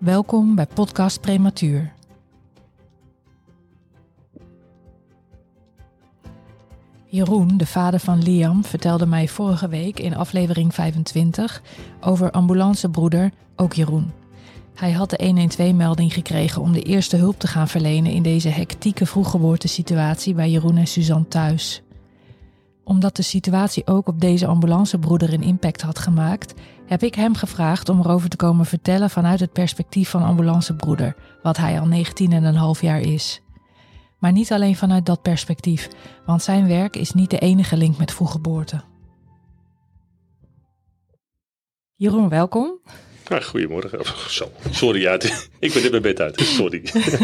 Welkom bij Podcast Prematuur. Jeroen, de vader van Liam, vertelde mij vorige week in aflevering 25 over ambulancebroeder, ook Jeroen. Hij had de 112-melding gekregen om de eerste hulp te gaan verlenen in deze hectieke vroeggeboortesituatie bij Jeroen en Suzanne thuis. Omdat de situatie ook op deze ambulancebroeder een impact had gemaakt, heb ik hem gevraagd om erover te komen vertellen vanuit het perspectief van ambulancebroeder, wat hij al 19,5 jaar is. Maar niet alleen vanuit dat perspectief, want zijn werk is niet de enige link met vroeggeboorte. Jeroen, welkom. Ah, goedemorgen. Oh, zo. Sorry, ja, ik ben net mijn bed uit. Sorry.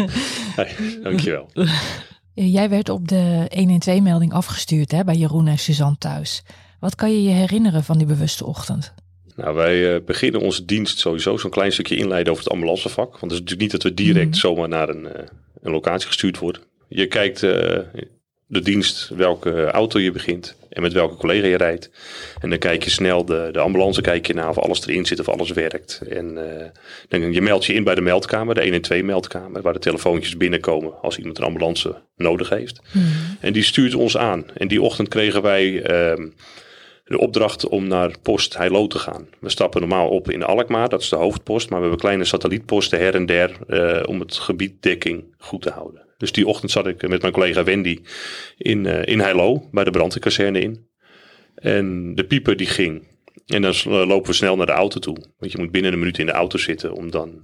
hey, dankjewel. Jij werd op de 112-melding afgestuurd hè, bij Jeroen en Suzanne thuis. Wat kan je je herinneren van die bewuste ochtend? Nou, wij uh, beginnen onze dienst sowieso zo'n klein stukje inleiden over het ambulancevak. Want het is natuurlijk niet dat we direct mm. zomaar naar een, uh, een locatie gestuurd worden. Je kijkt uh, de dienst, welke auto je begint en met welke collega je rijdt. En dan kijk je snel de, de ambulance, kijk je naar of alles erin zit of alles werkt. En uh, dan je meldt je in bij de meldkamer, de 112 meldkamer, waar de telefoontjes binnenkomen als iemand een ambulance nodig heeft. Mm. En die stuurt ons aan. En die ochtend kregen wij uh, de opdracht om naar post Heilo te gaan. We stappen normaal op in Alkmaar, dat is de hoofdpost, maar we hebben kleine satellietposten her en der uh, om het gebied dekking goed te houden. Dus die ochtend zat ik met mijn collega Wendy in, uh, in Heilo, bij de brandweerkazerne in. En de pieper die ging. En dan lopen we snel naar de auto toe. Want je moet binnen een minuut in de auto zitten om dan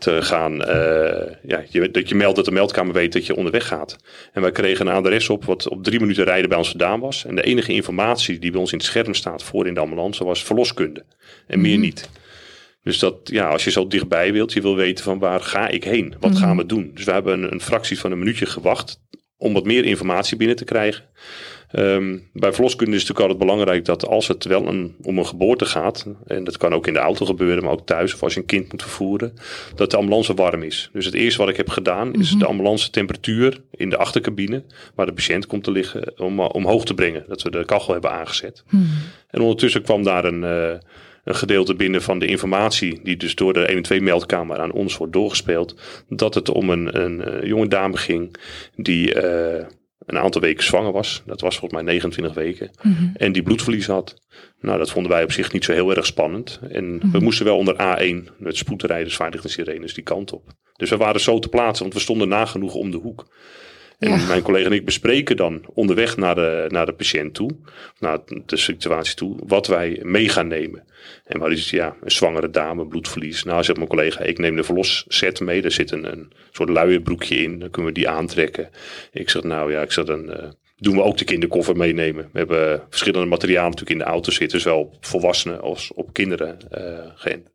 te gaan. Uh, ja, je, dat je meldt dat de meldkamer weet dat je onderweg gaat. En wij kregen een adres op wat op drie minuten rijden bij ons vandaan was. En de enige informatie die bij ons in het scherm staat voor in de ambulance was verloskunde. En meer niet. Dus dat, ja, als je zo dichtbij wilt, je wil weten van waar ga ik heen? Wat mm -hmm. gaan we doen? Dus we hebben een, een, fractie van een minuutje gewacht om wat meer informatie binnen te krijgen. Um, bij verloskunde is het natuurlijk altijd belangrijk dat als het wel een, om een geboorte gaat, en dat kan ook in de auto gebeuren, maar ook thuis of als je een kind moet vervoeren, dat de ambulance warm is. Dus het eerste wat ik heb gedaan is mm -hmm. de ambulance temperatuur in de achtercabine, waar de patiënt komt te liggen, om, omhoog te brengen. Dat we de kachel hebben aangezet. Mm -hmm. En ondertussen kwam daar een... Uh, een gedeelte binnen van de informatie die dus door de 112 meldkamer aan ons wordt doorgespeeld, dat het om een, een, een jonge dame ging die uh, een aantal weken zwanger was. Dat was volgens mij 29 weken. Mm -hmm. En die bloedverlies had. Nou, dat vonden wij op zich niet zo heel erg spannend. En mm -hmm. we moesten wel onder A1 met spoedrijders, en sirenes die kant op. Dus we waren zo te plaatsen, want we stonden nagenoeg om de hoek. En ja. mijn collega en ik bespreken dan onderweg naar de, naar de patiënt toe, naar de situatie toe, wat wij mee gaan nemen. En wat is ja, een zwangere dame, bloedverlies. Nou, zegt mijn collega, ik neem de verlosset mee. Daar zit een, een soort luierbroekje in, dan kunnen we die aantrekken. Ik zeg, nou ja, ik zeg dan. Uh, doen we ook de kinderkoffer meenemen. We hebben verschillende materialen natuurlijk in de auto zitten, zowel op volwassenen als op kinderen uh, geënt.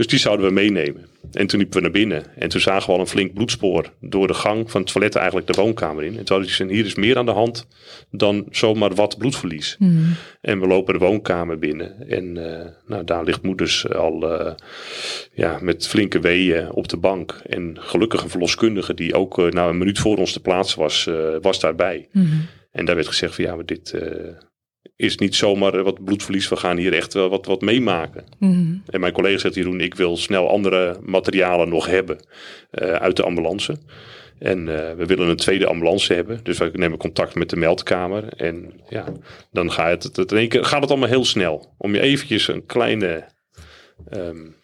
Dus die zouden we meenemen. En toen liepen we naar binnen. En toen zagen we al een flink bloedspoor door de gang van het toilet eigenlijk de woonkamer in. En toen hadden ze hier is meer aan de hand dan zomaar wat bloedverlies. Mm. En we lopen de woonkamer binnen. En uh, nou, daar ligt moeders al uh, ja, met flinke weeën op de bank. En gelukkig een verloskundige die ook uh, nou, een minuut voor ons te plaatsen was, was daarbij. Mm. En daar werd gezegd van ja, maar dit is niet zomaar wat bloedverlies. We gaan hier echt wel wat, wat meemaken. Mm -hmm. En mijn collega zegt Jeroen, ik wil snel andere materialen nog hebben uh, uit de ambulance. En uh, we willen een tweede ambulance hebben. Dus we nemen contact met de meldkamer. En ja, dan gaat het, het, in één keer, gaat het allemaal heel snel. Om je eventjes een kleine um,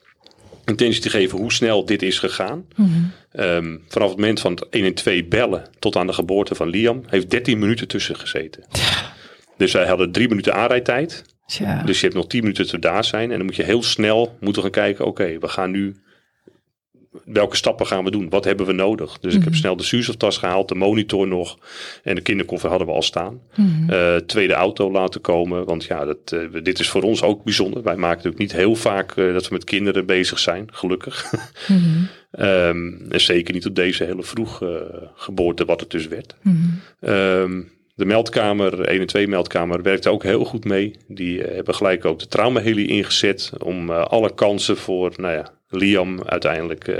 intentie te geven hoe snel dit is gegaan. Mm -hmm. um, vanaf het moment van het 1 en 2 bellen tot aan de geboorte van Liam... heeft 13 minuten tussen gezeten. Dus wij hadden drie minuten aanrijdtijd. Dus je hebt nog tien minuten te daar zijn. En dan moet je heel snel moeten gaan kijken. Oké, okay, we gaan nu... Welke stappen gaan we doen? Wat hebben we nodig? Dus mm -hmm. ik heb snel de zuurstoftas gehaald, de monitor nog. En de kinderkoffer hadden we al staan. Mm -hmm. uh, tweede auto laten komen. Want ja, dat, uh, dit is voor ons ook bijzonder. Wij maken natuurlijk niet heel vaak uh, dat we met kinderen bezig zijn, gelukkig. Mm -hmm. Um, en zeker niet op deze hele vroeg geboorte, wat het dus werd. Mm de meldkamer, 1 en 2 meldkamer, werkte ook heel goed mee. Die hebben gelijk ook de traumaheli ingezet om alle kansen voor, nou ja, Liam uiteindelijk uh,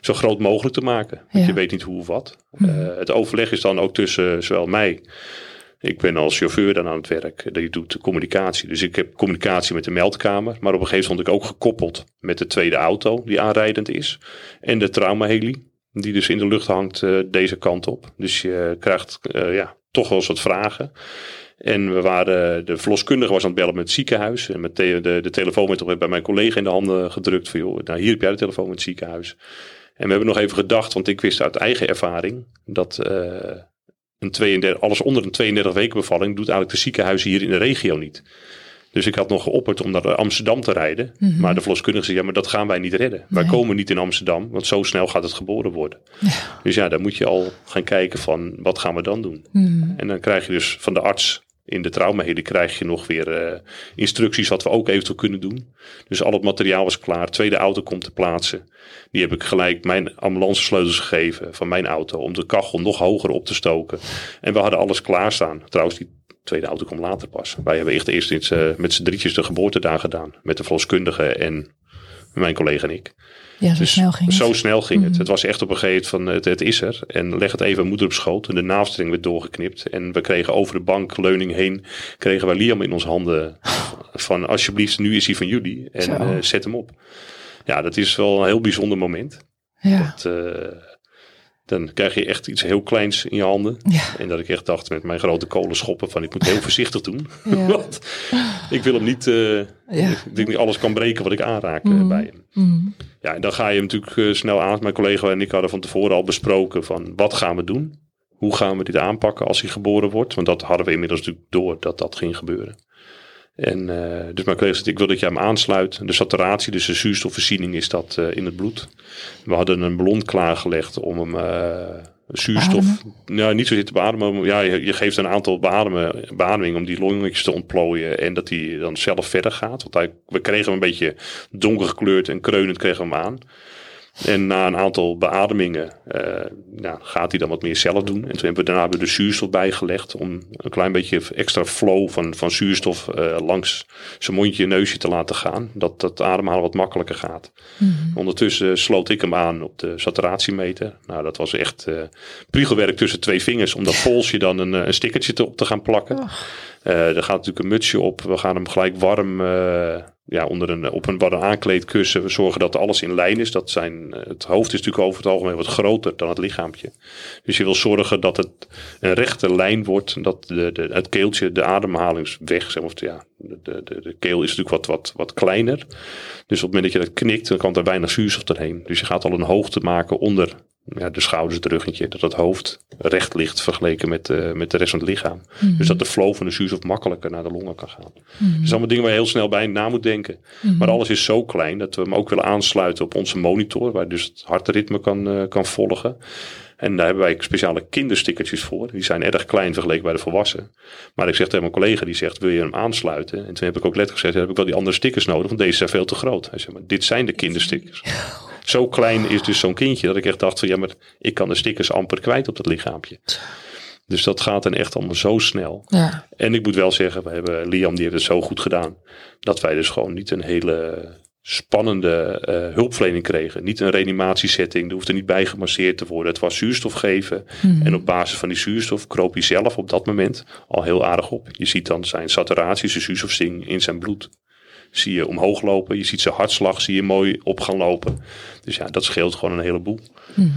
zo groot mogelijk te maken. Want je weet niet hoe of wat. Uh, het overleg is dan ook tussen zowel mij. Ik ben als chauffeur dan aan het werk. Die doet communicatie. Dus ik heb communicatie met de meldkamer. Maar op een gegeven moment ook gekoppeld met de tweede auto die aanrijdend is. En de traumaheli. Die dus in de lucht hangt uh, deze kant op. Dus je krijgt ja, toch wel eens wat vragen. En we waren, de verloskundige was aan het bellen met het ziekenhuis. En met de, de, telefoon werd bij mijn collega in de handen gedrukt. Van, joh, nou, hier heb jij de telefoon met het ziekenhuis. En we hebben nog even gedacht, want ik wist uit eigen ervaring dat uh, een 32, alles onder een 32 weken bevalling doet eigenlijk de ziekenhuizen hier in de regio niet. Dus ik had nog geopperd om naar Amsterdam te rijden. Mhm. Maar de verloskundige zei, ja, maar dat gaan wij niet redden. Wij komen niet in Amsterdam, want zo snel gaat het geboren worden. Ja. Dus ja, dan moet je al gaan kijken van, wat gaan we dan doen? Mhm. En dan krijg je dus van de arts in de traumaheden krijg je nog weer uh, instructies wat we ook eventueel kunnen doen. Dus al het materiaal was klaar. Tweede auto komt te plaatsen. Die heb ik gelijk mijn ambulance sleutels gegeven van mijn auto. Om de kachel nog hoger op te stoken. En we hadden alles klaarstaan. Trouwens, die tweede auto komt later pas. Wij hebben echt eerst iets, uh, met z'n drietjes de geboorte daar gedaan. Met de verloskundige en mijn collega en ik. Ja, zo Dus snel ging het. Zo snel ging het. Het was echt op een gegeven moment van het, het is er. En leg het even moeder op schoot. En de naafstring werd doorgeknipt. En we kregen over de bankleuning heen, kregen wij Liam in onze handen. Van alsjeblieft, nu is hij van jullie. En eh, zet hem op. Ja, dat is wel een heel bijzonder moment. Ja. Dat, eh, dan krijg je echt iets heel kleins in je handen. Ja. En dat ik echt dacht met mijn grote kolen schoppen van ik moet heel voorzichtig doen. Ja. Want ik wil hem niet, eh, Ja. ik denk niet alles kan breken wat ik aanraak eh, Mhm. bij hem. Mhm. Ja, en dan ga je hem natuurlijk eh, snel aan. Mijn collega en ik hadden van tevoren al besproken van wat gaan we doen? Hoe gaan we dit aanpakken als hij geboren wordt? Want dat hadden we inmiddels natuurlijk door dat dat ging gebeuren. En eh, dus mijn collega ik wil dat je hem aansluit. De saturatie, dus de zuurstofvoorziening is dat eh, in het bloed. We hadden een ballon klaargelegd om hem eh, zuurstof... Nou, niet zozeer te beademen. maar Ja, je, je geeft een aantal beademen, beademingen om die longetjes te ontplooien. En dat hij dan zelf verder gaat. Want hij, we kregen hem een beetje donker gekleurd en kreunend kregen we hem aan. En na een aantal beademingen eh, nou, gaat hij dan wat meer zelf doen. En toen hebben we daarna de zuurstof bijgelegd om een klein beetje extra flow van, van zuurstof eh, langs zijn mondje en neusje te laten gaan. Dat dat ademhalen wat makkelijker gaat. Mhm. Ondertussen sloot ik hem aan op de saturatiemeter. Nou, dat was echt eh priegelwerk tussen twee vingers om dat polsje dan een, een stickertje te, op te gaan plakken. Eh, er gaat natuurlijk een mutsje op. We gaan hem gelijk warm eh, ja, onder een, op een warm aankleedkussen. We zorgen dat alles in lijn is. Dat zijn, eh, het hoofd is natuurlijk over het algemeen wat groter dan het lichaampje. Dus je wil zorgen dat het een rechte lijn wordt. Dat de, de, het keeltje, de ademhalingsweg, zeg maar, of ja, de, de, de, keel is natuurlijk wat, wat, wat kleiner. Dus op het moment dat je dat knikt, dan kan er weinig zuurstof doorheen. Dus je gaat al een hoogte maken onder ja, de schouders, het ruggetje. Dat het hoofd recht ligt vergeleken met, eh, met de rest van het lichaam. Mhm. Dus dat de flow van de zuurstof makkelijker naar de longen kan gaan. Mhm. Dat zijn allemaal dingen waar je heel snel bij na moet denken. Mhm. Maar alles is zo klein dat we hem ook willen aansluiten op onze monitor. Waar dus het hartritme kan, eh, kan volgen. En daar hebben wij speciale kinderstickertjes voor. Die zijn erg klein vergeleken bij de volwassenen. Maar ik zeg tegen mijn collega, die zegt, wil je hem aansluiten? En toen heb ik ook letterlijk gezegd, heb ik wel die andere stickers nodig, want deze zijn veel te groot. Hij zegt, maar dit zijn de kinderstickers. Zo klein is dus zo'n kindje dat ik echt dacht van, ja, maar ik kan de stickers amper kwijt op dat lichaampje. Dus dat gaat dan echt allemaal zo snel. Ja. En ik moet wel zeggen, we hebben, Liam die heeft het zo goed gedaan. Dat wij dus gewoon niet een hele spannende eh, hulpverlening kregen. Niet een reanimatiesetting. Er hoefde niet bij gemasseerd te worden. Het was zuurstof geven. Mhm. En op basis van die zuurstof kroop hij zelf op dat moment al heel aardig op. Je ziet dan zijn saturatie, zijn zuurstofzing in zijn bloed. Zie je omhoog lopen. Je ziet zijn hartslag zie je mooi op gaan lopen. Dus ja, dat scheelt gewoon een heleboel. Mhm.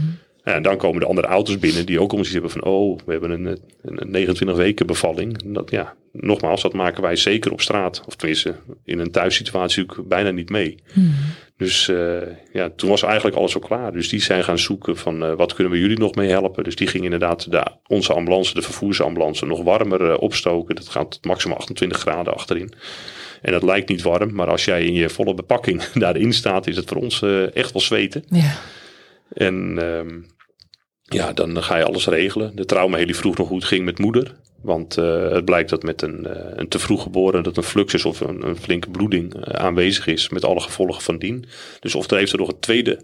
En dan komen de andere auto's binnen die ook om iets hebben van, oh, we hebben een, een 29 weken bevalling. Dat, ja, nogmaals, dat maken wij zeker op straat. Of tenminste, in een thuissituatie ook bijna niet mee. Mhm. Dus eh, ja, toen was eigenlijk alles al klaar. Dus die zijn gaan zoeken van, eh, wat kunnen we jullie nog mee helpen? Dus die gingen inderdaad de, onze ambulance, de vervoersambulance, nog warmer eh, opstoken. Dat gaat maximaal 28 graden achterin. En dat lijkt niet warm, maar als jij in je volle bepakking daarin staat, is het voor ons echt wel zweten. Ja. En ehm, ja, dan ga je alles regelen. De traumaheli vroeg nog het ging met moeder. Want eh, het blijkt dat met een, eh, een te vroeg geboren dat een fluxus of een, een flinke bloeding eh, aanwezig is met alle gevolgen van dien. Dus of er heeft er nog een tweede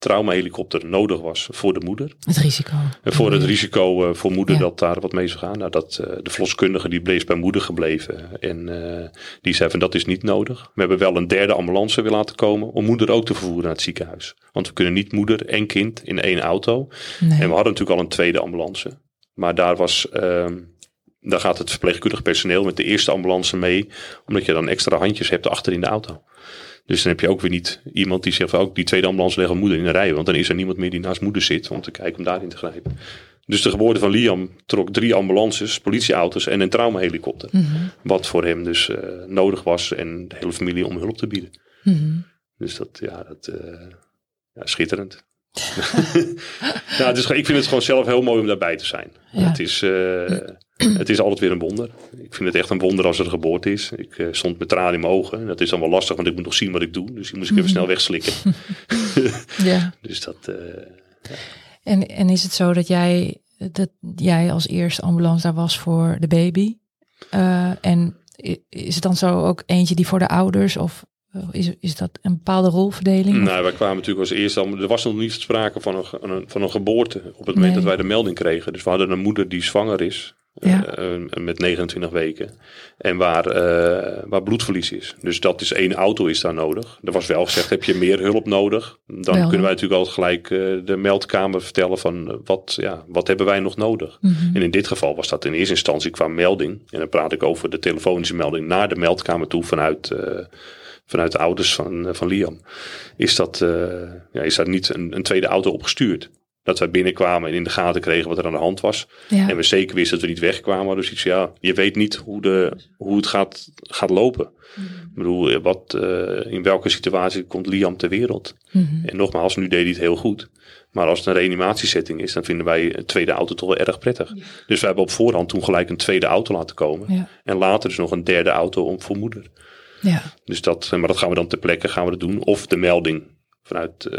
traumahelikopter nodig was voor de moeder. Het risico. En voor het risico uh, voor moeder dat daar wat mee zou gaan. Nou, dat, uh, de verloskundige die bleef bij moeder gebleven. En uh, die zei van dat is niet nodig. We hebben wel een derde ambulance willen laten komen om moeder ook te vervoeren naar het ziekenhuis. Want we kunnen niet moeder en kind in één auto. Nee. En we hadden natuurlijk al een tweede ambulance. Maar daar was... Ehm, daar gaat het verpleegkundig personeel met de eerste ambulance mee. Omdat je dan extra handjes hebt achter in de auto. Dus dan heb je ook weer niet iemand die zegt ook die tweede ambulance leggen moeder in de rij. Want dan is er niemand meer die naast moeder zit om te kijken om daarin te grijpen. Dus de geboorte van Liam trok drie ambulances, politieauto's en een traumahelikopter. Mm Wat voor hem dus uh, nodig was en de hele familie om hulp te bieden. Mm -hmm. Dus dat, ja, dat, uh, ja schitterend. nou, dus, ik vind het gewoon zelf heel mooi om daarbij te zijn. Ja. Het, is, uh, het is altijd weer een wonder. Ik vind het echt een wonder als er een geboorte is. Ik uh, stond met tranen in mijn ogen. Dat is dan wel lastig, want ik moet nog zien wat ik doe. Dus die moest ik even snel wegslikken. ja. Dus dat... Uh, ja. en, en is het zo dat jij, dat jij als eerste ambulance daar was voor de baby? en is het dan zo ook eentje die voor de ouders of is, is dat een bepaalde rolverdeling? Nou, wij kwamen natuurlijk als eerste. Er was nog niet sprake van een, van een geboorte op het moment dat wij de melding kregen. Dus we hadden een moeder die zwanger is. Ja. Uh, met 29 weken. En waar, uh, waar bloedverlies is. Dus dat is één auto is daar nodig. Er was wel gezegd, heb je meer hulp nodig? Dan wel. kunnen wij natuurlijk altijd gelijk uh, de meldkamer vertellen van wat, ja, wat hebben wij nog nodig? Mm -hmm. En in dit geval was dat in eerste instantie qua melding. En dan praat ik over de telefonische melding naar de meldkamer toe vanuit vanuit de ouders van, van Liam, is dat, uh, ja, is daar niet een, een, tweede auto opgestuurd. Dat wij binnenkwamen en in de gaten kregen wat er aan de hand was. Ja. En we zeker wisten dat we niet wegkwamen. Dus iets, ja, je weet niet hoe, de, hoe het gaat, gaat lopen. Mm -hmm. Ik bedoel, wat, uh, in welke situatie komt Liam ter wereld? Mm -hmm. En nogmaals, nu deed hij het heel goed. Maar als het een reanimatiesetting is, dan vinden wij een tweede auto toch wel erg prettig. Ja. Dus we hebben op voorhand toen gelijk een tweede auto laten komen. Ja. En later dus nog een derde auto om voor moeder. Ja. Dus dat, maar dat gaan we dan ter plekke gaan we dat doen. Of de melding vanuit uh,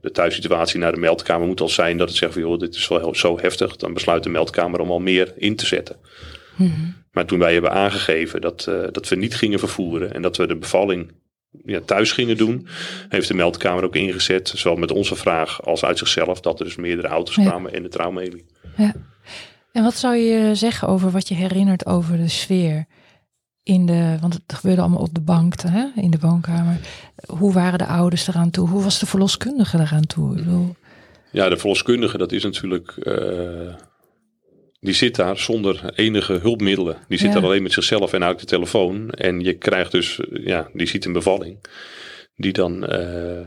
de thuissituatie naar de meldkamer moet al zijn dat het zegt van joh, dit is wel zo heftig. Dan besluit de meldkamer om al meer in te zetten. Mm -hmm. Maar toen wij hebben aangegeven dat, uh, dat we niet gingen vervoeren en dat we de bevalling ja, thuis gingen doen, heeft de meldkamer ook ingezet, zowel met onze vraag als uit zichzelf, dat er dus meerdere auto's ja. kwamen en de traumahelie. Ja. En wat zou je zeggen over wat je herinnert over de sfeer? In de, want het gebeurde allemaal op de bank, hè, in de woonkamer. Hoe waren de ouders eraan toe? Hoe was de verloskundige eraan toe? Ik bedoel... Ja, de verloskundige, dat is natuurlijk. Uh, die zit daar zonder enige hulpmiddelen. Die zit ja. daar alleen met zichzelf en uit de telefoon. En je krijgt dus, ja, die ziet een bevalling. Die dan uh,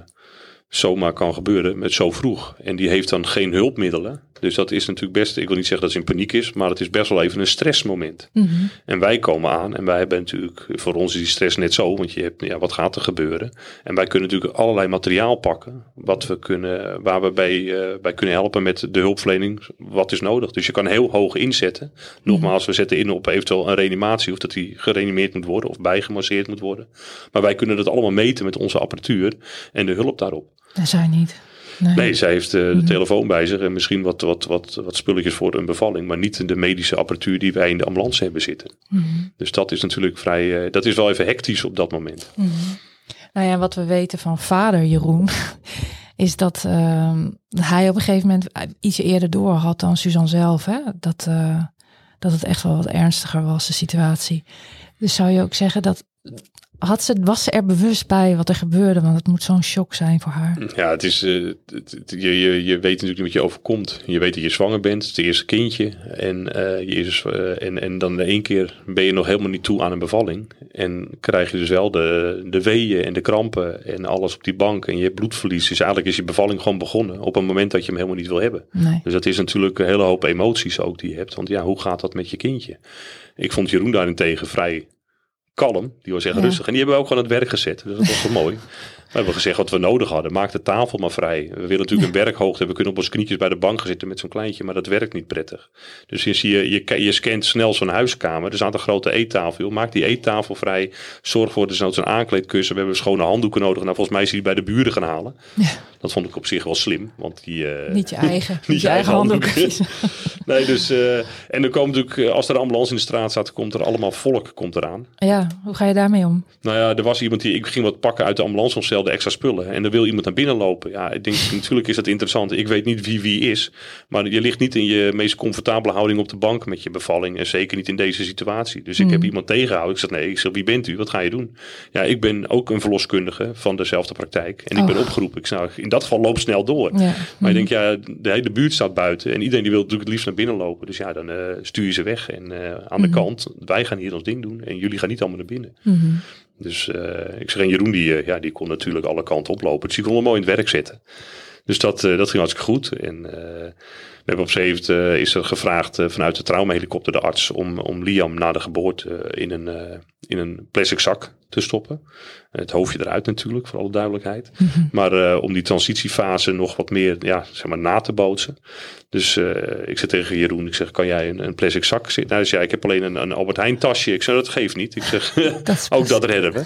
zomaar kan gebeuren met zo vroeg. En die heeft dan geen hulpmiddelen. Dus dat is natuurlijk best, ik wil niet zeggen dat ze in paniek is, maar het is best wel even een stressmoment. Mm -hmm. En wij komen aan en wij hebben natuurlijk, voor ons is die stress net zo, want je hebt, ja, wat gaat er gebeuren? En wij kunnen natuurlijk allerlei materiaal pakken, wat we kunnen, waar we bij, uh, bij kunnen helpen met de hulpverlening, wat is nodig. Dus je kan heel hoog inzetten. Nogmaals, we zetten in op eventueel een reanimatie, of dat die gereanimeerd moet worden of bijgemasseerd moet worden. Maar wij kunnen dat allemaal meten met onze apparatuur en de hulp daarop. Dat zijn niet. Nee. nee, zij heeft uh, de mm. telefoon bij zich en misschien wat, wat, wat, wat spulletjes voor een bevalling, maar niet de medische apparatuur die wij in de ambulance hebben zitten. Mm. Dus dat is natuurlijk vrij, uh, dat is wel even hectisch op dat moment. Mm. Nou ja, wat we weten van vader Jeroen, is dat uh, hij op een gegeven moment iets eerder door had dan Suzanne zelf. Hè? Dat, uh, dat het echt wel wat ernstiger was, de situatie. Dus zou je ook zeggen dat had ze, was ze er bewust bij wat er gebeurde? Want het moet zo'n shock zijn voor haar. Ja, het is, uh, het, je, je, je weet natuurlijk niet wat je overkomt. Je weet dat je zwanger bent, het, eerste kindje. En, uh, je is, uh, en, en dan in één keer ben je nog helemaal niet toe aan een bevalling. En krijg je dus wel de, de weeën en de krampen en alles op die bank. En je hebt bloedverlies. Dus eigenlijk is je bevalling gewoon begonnen op een moment dat je hem helemaal niet wil hebben. Nee. Dus dat is natuurlijk een hele hoop emoties ook die je hebt. Want ja, hoe gaat dat met je kindje? Ik vond Jeroen daarentegen vrij kalm. Die echt ja. rustig. En die hebben we ook gewoon aan het werk gezet. Dus dat was wel mooi. We hebben gezegd wat we nodig hadden. Maak de tafel maar vrij. We willen natuurlijk een werkhoogte. We kunnen op onze knietjes bij de bank zitten met zo'n kleintje. Maar dat werkt niet prettig. Dus je, je, je, je scant snel zo'n huiskamer. Er staat een grote eettafel. Joh. Maak die eettafel vrij. Zorg voor dus zo'n aankleedkussen. We hebben schone handdoeken nodig. Nou, volgens mij is die bij de buren gaan halen. Ja. Dat vond ik op zich wel slim. Want die, uh, niet je eigen, niet je eigen handdoeken. nee, dus... Uh, en er komt natuurlijk, als er een ambulance in de straat staat, komt er allemaal volk komt eraan. Ja. Ja, hoe ga je daarmee om? Nou ja, er was iemand die, ik ging wat pakken uit de ambulance stelde extra spullen. En dan wil iemand naar binnen lopen. Ja, ik denk, natuurlijk is dat interessant. Ik weet niet wie wie is. Maar je ligt niet in je meest comfortabele houding op de bank met je bevalling. En zeker niet in deze situatie. Dus ik heb Mhm. iemand tegengehouden. Ik zeg, nee, ik zeg, wie bent u? Wat ga je doen? Ja, ik ben ook een verloskundige van dezelfde praktijk. En ik ben Oh. opgeroepen. Ik zou, in dat geval loop snel door. Ja. Maar ik denk, ja, de hele buurt staat buiten. En iedereen die wil natuurlijk het liefst naar binnen lopen. Dus ja, dan eh, stuur je ze weg. En eh, aan de Mhm. kant, wij gaan hier ons ding doen. En jullie gaan niet allemaal naar binnen. Dus eh, ik zeg, en Jeroen die, eh, ja, die kon natuurlijk alle kanten oplopen. Dus die kon hem mooi in het werk zetten. Dus dat, eh, dat ging hartstikke goed. En hebben op z'n zevende eh, is er gevraagd eh, vanuit de traumahelikopter de arts om, om Liam na de geboorte eh, in, een, in een plastic zak te stoppen. Het hoofdje eruit natuurlijk, voor alle duidelijkheid. Mhm. Maar om die transitiefase nog wat meer ja, zeg maar, na te bootsen. Dus ik zei tegen Jeroen, ik zeg, kan jij een, een plastic zak zitten? Nou, hij zei, ja, ik heb alleen een, een Albert Heijn tasje. Ik zei, dat geeft niet. Ik zeg, Dat ook dat redden we.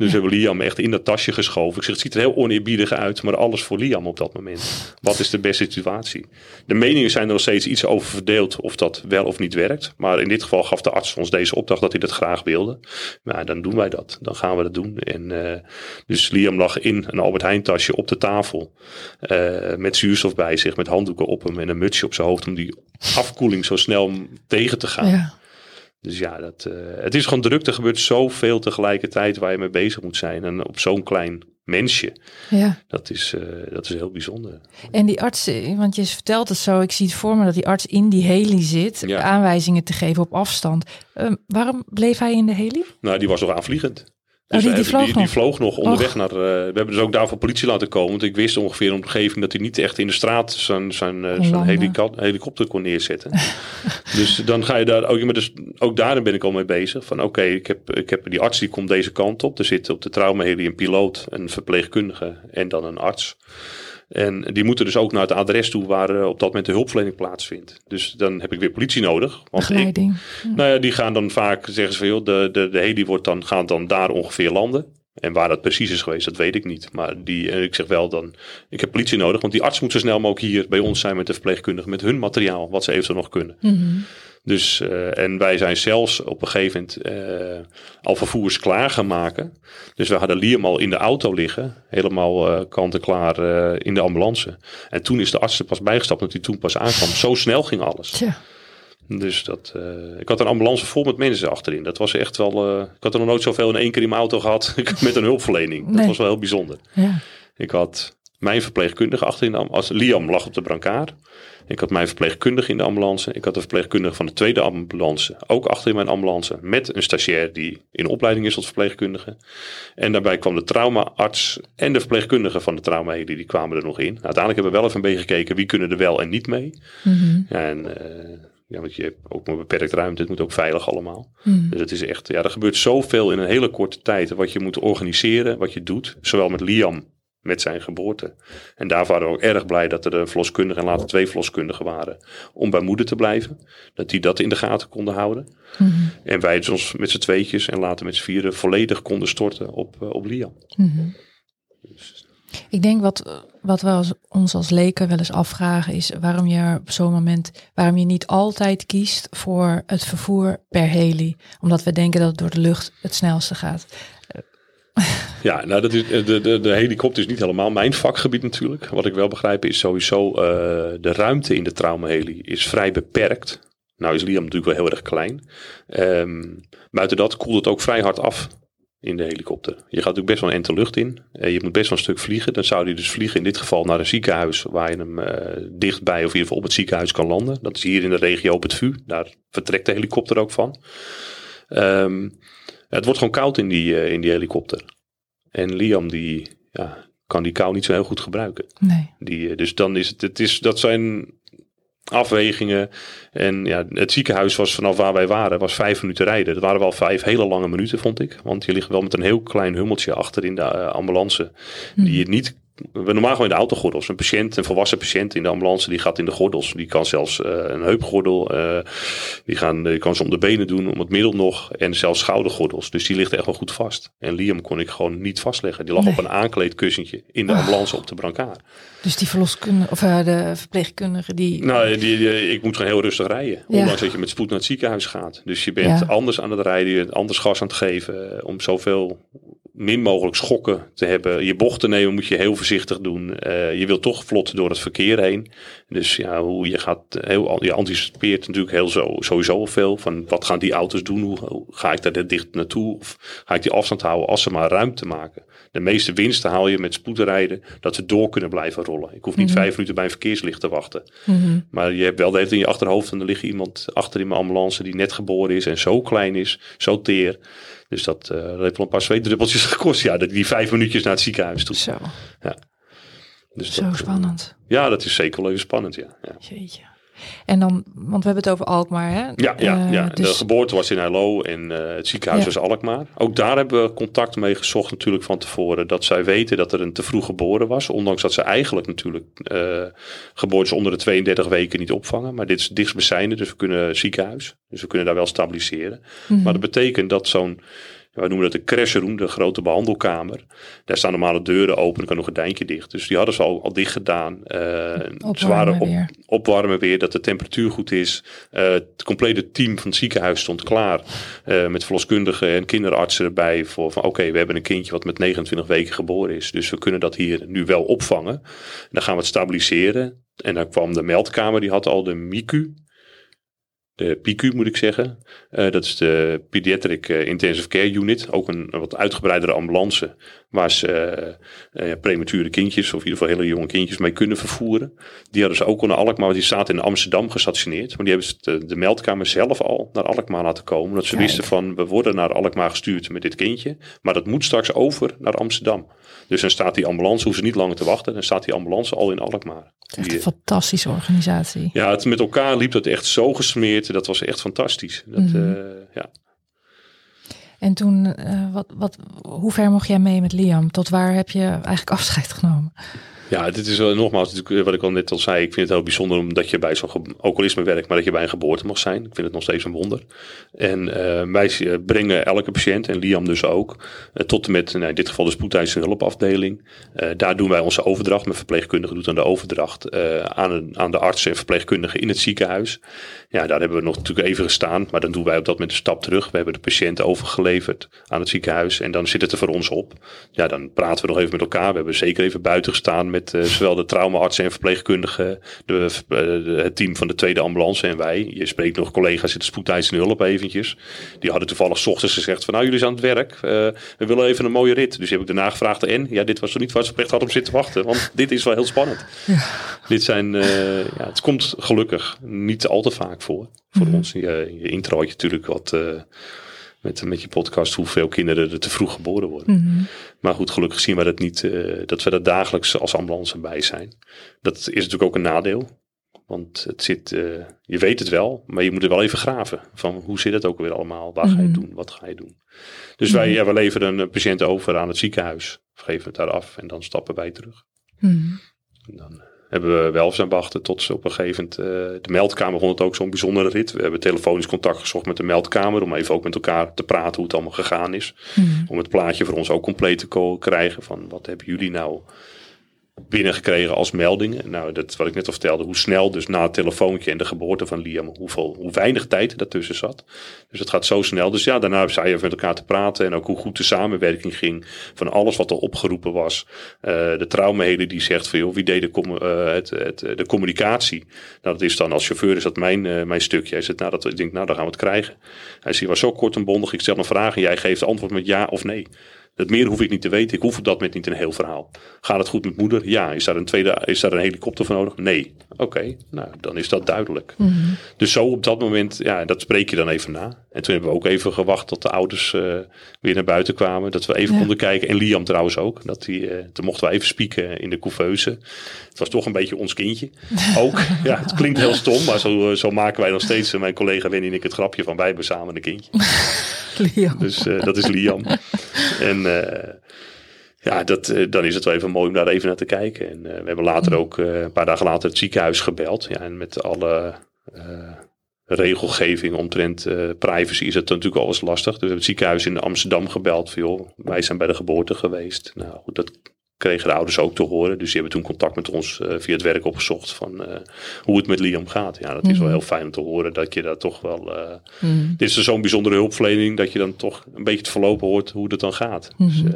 Dus we hebben Liam echt in dat tasje geschoven. Ik zeg, het ziet er heel oneerbiedig uit, maar alles voor Liam op dat moment. Wat is de beste situatie? De meningen zijn er nog steeds iets over verdeeld of dat wel of niet werkt. Maar in dit geval gaf de arts ons deze opdracht dat hij dat graag wilde. Nou, dan doen wij dat. Dan gaan we dat doen. En eh, dus Liam lag in een Albert Heijn tasje op de tafel. eh, met zuurstof bij zich, met handdoeken op hem en een mutsje op zijn hoofd om die afkoeling zo snel tegen te gaan. Ja. Dus ja, dat, eh, het is gewoon druk. Er gebeurt zoveel tegelijkertijd waar je mee bezig moet zijn. En op zo'n klein mensje, ja. dat is, eh, dat is heel bijzonder. En die arts, eh, want je vertelt het zo, ik zie het voor me dat die arts in die heli zit, Ja. aanwijzingen te geven op afstand. Ehm, waarom bleef hij in de heli? Nou, die was nog aanvliegend. Oh, die- die vloog die, die nog? vloog nog onderweg Och. naar... eh, we hebben dus ook daarvoor politie laten komen. Want ik wist ongeveer in de omgeving dat hij niet echt in de straat zijn, zijn, Kon zijn helico- helikopter kon neerzetten. dus dan ga je daar ook... Maar dus, ook daarin ben ik al mee bezig. Van oké, ik, heb, ik heb die arts die komt deze kant op. Er zit op de traumaheli een piloot, een verpleegkundige en dan een arts. En die moeten dus ook naar het adres toe waar eh, op dat moment de hulpverlening plaatsvindt. Dus dan heb ik weer politie nodig. Want ik, nou ja, die gaan dan vaak, zeggen ze van joh, de, de, de heli wordt dan, gaat dan daar ongeveer landen. En waar dat precies is geweest, dat weet ik niet. Maar die, en ik zeg wel dan, ik heb politie nodig. Want die arts moet zo snel mogelijk hier bij ons zijn met de verpleegkundige. Met hun materiaal, wat ze eventueel nog kunnen. Mhm. Dus, eh, en wij zijn zelfs op een gegeven moment eh, al vervoers klaar gaan maken. Dus we hadden Liam al in de auto liggen. Helemaal eh, kant en klaar in de ambulance. En toen is de arts er pas bijgestapt, dat hij toen pas aankwam. Zo snel ging alles. Dus dat, ik had een ambulance vol met mensen achterin. Dat was echt wel. ik had er nog nooit zoveel in één keer in mijn auto gehad met een hulpverlening. Dat was wel heel bijzonder. Ja. Ik had mijn verpleegkundige achterin. de am- Als Liam lag op de brancard. Ik had mijn verpleegkundige in de ambulance. Ik had de verpleegkundige van de tweede ambulance ook achter in mijn ambulance. Met een stagiair die in opleiding is tot verpleegkundige. En daarbij kwam de traumaarts en de verpleegkundige van de traumaheli. Die kwamen er nog in. Nou, uiteindelijk hebben we wel even een beetje gekeken wie kunnen er wel en niet mee. Ja, en eh, ja, want je hebt ook maar beperkt ruimte. Het moet ook veilig allemaal. Mhm. Dus het is echt, ja, er gebeurt zoveel in een hele korte tijd. Wat je moet organiseren, wat je doet. Zowel met Liam, met zijn geboorte. En daar waren we ook erg blij dat er een verloskundige en later twee verloskundigen waren. Om bij moeder te blijven. Dat die dat in de gaten konden houden. Mhm. En wij ons met z'n tweetjes en later met z'n vieren volledig konden storten op, eh, op Liam. Mhm. Ik denk wat, wat we als, ons als leken wel eens afvragen is waarom je op zo'n moment, waarom je niet altijd kiest voor het vervoer per heli. Omdat we denken dat het door de lucht het snelste gaat. Ja, nou, dat is, de, de, de helikopter is niet helemaal mijn vakgebied natuurlijk. Wat ik wel begrijp is sowieso eh, de ruimte in de traumaheli is vrij beperkt. Nou is Liam natuurlijk wel heel erg klein. Ehm, buiten dat koelt het ook vrij hard af in de helikopter. Je gaat natuurlijk best wel een ente lucht in. En je moet best wel een stuk vliegen. Dan zou hij dus vliegen in dit geval naar een ziekenhuis waar je hem eh, dichtbij of in ieder geval op het ziekenhuis kan landen. Dat is hier in de regio op het VU. Daar vertrekt de helikopter ook van. Ehm, het wordt gewoon koud in die, eh, in die helikopter. En Liam die ja, kan die kou niet zo heel goed gebruiken. Nee. Die, eh, dus dan is het, het is, dat zijn afwegingen. En ja, het ziekenhuis was vanaf waar wij waren, was vijf minuten rijden. Dat waren wel vijf hele lange minuten, vond ik. Want je ligt wel met een heel klein hummeltje achter in de eh, ambulance. Die je niet we normaal gewoon in de autogordels. Een patiënt, een volwassen patiënt in de ambulance, die gaat in de gordels. Die kan zelfs uh, een heupgordel, uh, die, gaan, die kan ze om de benen doen, om het middel nog. En zelfs schoudergordels. Dus die ligt echt wel goed vast. En Liam kon ik gewoon niet vastleggen. Die lag op een aankleedkussentje in de ambulance op de brancard. Dus die verloskundige, of uh, de verpleegkundige die... Nou, die, die, ik moet gewoon heel rustig rijden. Ja. Ondanks dat je met spoed naar het ziekenhuis gaat. Dus je bent ja. anders aan het rijden, anders gas aan het geven. Om zoveel min mogelijk schokken te hebben. Je bochten nemen moet je heel voorzichtig doen. Uh, je wilt toch vlot door het verkeer heen. Dus ja, hoe je gaat, heel, je anticipeert natuurlijk heel zo, sowieso veel. Van wat gaan die auto's doen? Hoe, ga ik daar dicht naartoe? Of ga ik die afstand houden als ze maar ruimte maken? De meeste winsten haal je met spoedrijden dat ze door kunnen blijven rollen. Ik hoef niet mm -hmm. vijf minuten bij een verkeerslicht te wachten. Mm -hmm. Maar je hebt wel de hele in je achterhoofd en er ligt iemand achter in mijn ambulance die net geboren is en zo klein is, zo teer. Dus dat, uh, dat heeft wel een paar zweetdruppeltjes gekost. Ja, die vijf minuutjes naar het ziekenhuis toe. Zo. Ja. Dus Zo dat, spannend. Ja, dat is zeker wel even spannend, ja. ja. Jeetje. En dan, want we hebben het over Alkmaar, hè? Ja, ja, uh, ja. Dus... de geboorte was in Hello en uh, het ziekenhuis was Alkmaar. Ook daar hebben we contact mee gezocht natuurlijk van tevoren. Dat zij weten dat er een te vroeg geboren was. Ondanks dat ze eigenlijk natuurlijk uh, geboortes onder de 32 weken niet opvangen. Maar dit is dichtstbijzijnde, dus we kunnen ziekenhuis. Dus we kunnen daar wel stabiliseren. Mm -hmm. Maar dat betekent dat zo'n wij noemen dat de crashroom, de grote behandelkamer. Daar staan normale deuren open, er kan nog een gordijntje dicht. Dus die hadden ze al, al dicht gedaan. Uh, opwarmen, op, weer. opwarmen weer, dat de temperatuur goed is. Uh, het complete team van het ziekenhuis stond klaar. Uh, met verloskundigen en kinderartsen erbij. Voor van oké, okay, we hebben een kindje wat met 29 weken geboren is. Dus we kunnen dat hier nu wel opvangen. En dan gaan we het stabiliseren. En dan kwam de meldkamer, die had al de MICU de PICU moet ik zeggen. Uh, dat is de Pediatric Intensive Care Unit. Ook een, een wat uitgebreidere ambulance waar ze uh, uh, premature kindjes of in ieder geval hele jonge kindjes mee kunnen vervoeren. Die hadden ze ook al naar Alkmaar, want die staat in Amsterdam gestationeerd. Maar die hebben ze de, de meldkamer zelf al naar Alkmaar laten komen. Dat ze Kijk. wisten van we worden naar Alkmaar gestuurd met dit kindje. Maar dat moet straks over naar Amsterdam. Dus dan staat die ambulance, hoeven ze niet langer te wachten. Dan staat die ambulance al in Alkmaar. Echt een fantastische organisatie. Ja, het, met elkaar liep dat echt zo gesmeerd. Dat was echt fantastisch. Dat, mm -hmm. uh, ja. En toen, uh, wat, wat, hoe ver mocht jij mee met Liam? Tot waar heb je eigenlijk afscheid genomen? Ja, dit is uh, nogmaals wat ik al net al zei. Ik vind het heel bijzonder omdat je bij zo'n, ook al is mijn werk, maar dat je bij een geboorte mag zijn. Ik vind het nog steeds een wonder. En uh, wij brengen elke patiënt, en Liam dus ook, uh, tot en met nou, in dit geval de spoedtijdse hulpafdeling. daar doen wij onze overdracht. Mijn verpleegkundige doet dan de overdracht aan, aan de artsen en verpleegkundigen in het ziekenhuis. Ja, daar hebben we nog natuurlijk even gestaan, maar dan doen wij op dat moment een stap terug. We hebben de patiënt overgeleverd aan het ziekenhuis en dan zit het er voor ons op. Ja, dan praten we nog even met elkaar. We hebben zeker even buiten gestaan met uh, zowel de traumaartsen en verpleegkundigen, de, uh, de, het team van de tweede ambulance en wij. Je spreekt nog collega's in de spoedeisende hulp eventjes. Die hadden toevallig s ochtends gezegd van nou jullie zijn aan het werk, uh, we willen even een mooie rit. Dus heb ik daarna gevraagd en ja dit was toch niet waar ze oprecht hadden om zitten wachten, want dit is wel heel spannend. Ja. Dit zijn, ja, het komt gelukkig niet al te vaak voor. Voor mm -hmm. ons. Je, je intro had je natuurlijk wat uh, met, met je podcast hoeveel kinderen er te vroeg geboren worden. Mm -hmm. Maar goed, gelukkig zien we dat niet, uh, dat we er dagelijks als ambulance bij zijn. Dat is natuurlijk ook een nadeel. Want het zit, uh, je weet het wel, maar je moet er wel even graven. Van hoe zit het ook weer allemaal? Waar mm -hmm. ga je doen? Wat ga je doen? Dus wij ja, we leveren een patiënt over aan het ziekenhuis. Geven het daar af en dan stappen wij terug. En dan hebben we wel zijn wachten tot ze op een gegeven moment... Uh, de meldkamer vond het ook zo'n bijzondere rit. We hebben telefonisch contact gezocht met de meldkamer... om even ook met elkaar te praten hoe het allemaal gegaan is. Mm. Om het plaatje voor ons ook compleet te krijgen van wat hebben jullie nou binnengekregen als meldingen. Nou, dat wat ik net al vertelde, hoe snel dus na het telefoontje en de geboorte van Liam, hoeveel, hoe weinig tijd daartussen zat. Dus het gaat zo snel. Dus ja, daarna zei je met elkaar te praten en ook hoe goed de samenwerking ging van alles wat er opgeroepen was. Uh, de traumaheden die zegt van joh, wie deed de, uh, het, het, de communicatie? Nou, dat is dan als chauffeur is dat mijn, uh, mijn stukje. Hij zegt, nou, dat, ik denk, nou, dan gaan we het krijgen. Hij zei, was zo kort en bondig, ik stel een vraag en jij geeft antwoord met ja of nee. Het meer hoef ik niet te weten. Ik hoef op dat moment niet een heel verhaal. Gaat het goed met moeder? Ja. Is daar een, tweede, is daar een helikopter voor nodig? Nee. Oké, okay, nou dan is dat duidelijk. Mm -hmm. Dus zo op dat moment, ja, dat spreek je dan even na. En toen hebben we ook even gewacht tot de ouders uh, weer naar buiten kwamen. Dat we even ja. konden kijken. En Liam trouwens ook. Dat die, uh, toen mochten we even spieken in de couveuse. Het was toch een beetje ons kindje. Ook. ja, het klinkt heel stom. Maar zo, zo maken wij nog steeds, mijn collega Wendy en ik, het grapje van wij hebben samen een kindje. Liam. Dus uh, dat is Liam. en Ja, dat, eh, dan is het wel even mooi om daar even naar te kijken. En we hebben later ook, een paar dagen later, het ziekenhuis gebeld. Ja, en met alle regelgeving omtrent privacy is het natuurlijk eens lastig. Dus we hebben het ziekenhuis in Amsterdam gebeld. Van, joh, wij zijn bij de geboorte geweest. Nou goed, dat kregen de ouders ook te horen. Dus die hebben toen contact met ons uh, via het werk opgezocht van uh, hoe het met Liam gaat. Ja, dat is wel mhm. heel fijn om te horen dat je daar toch wel. Uh, mm. Dit is dus zo'n bijzondere hulpverlening dat je dan toch een beetje te verlopen hoort hoe het dan gaat. Mm -hmm. Dus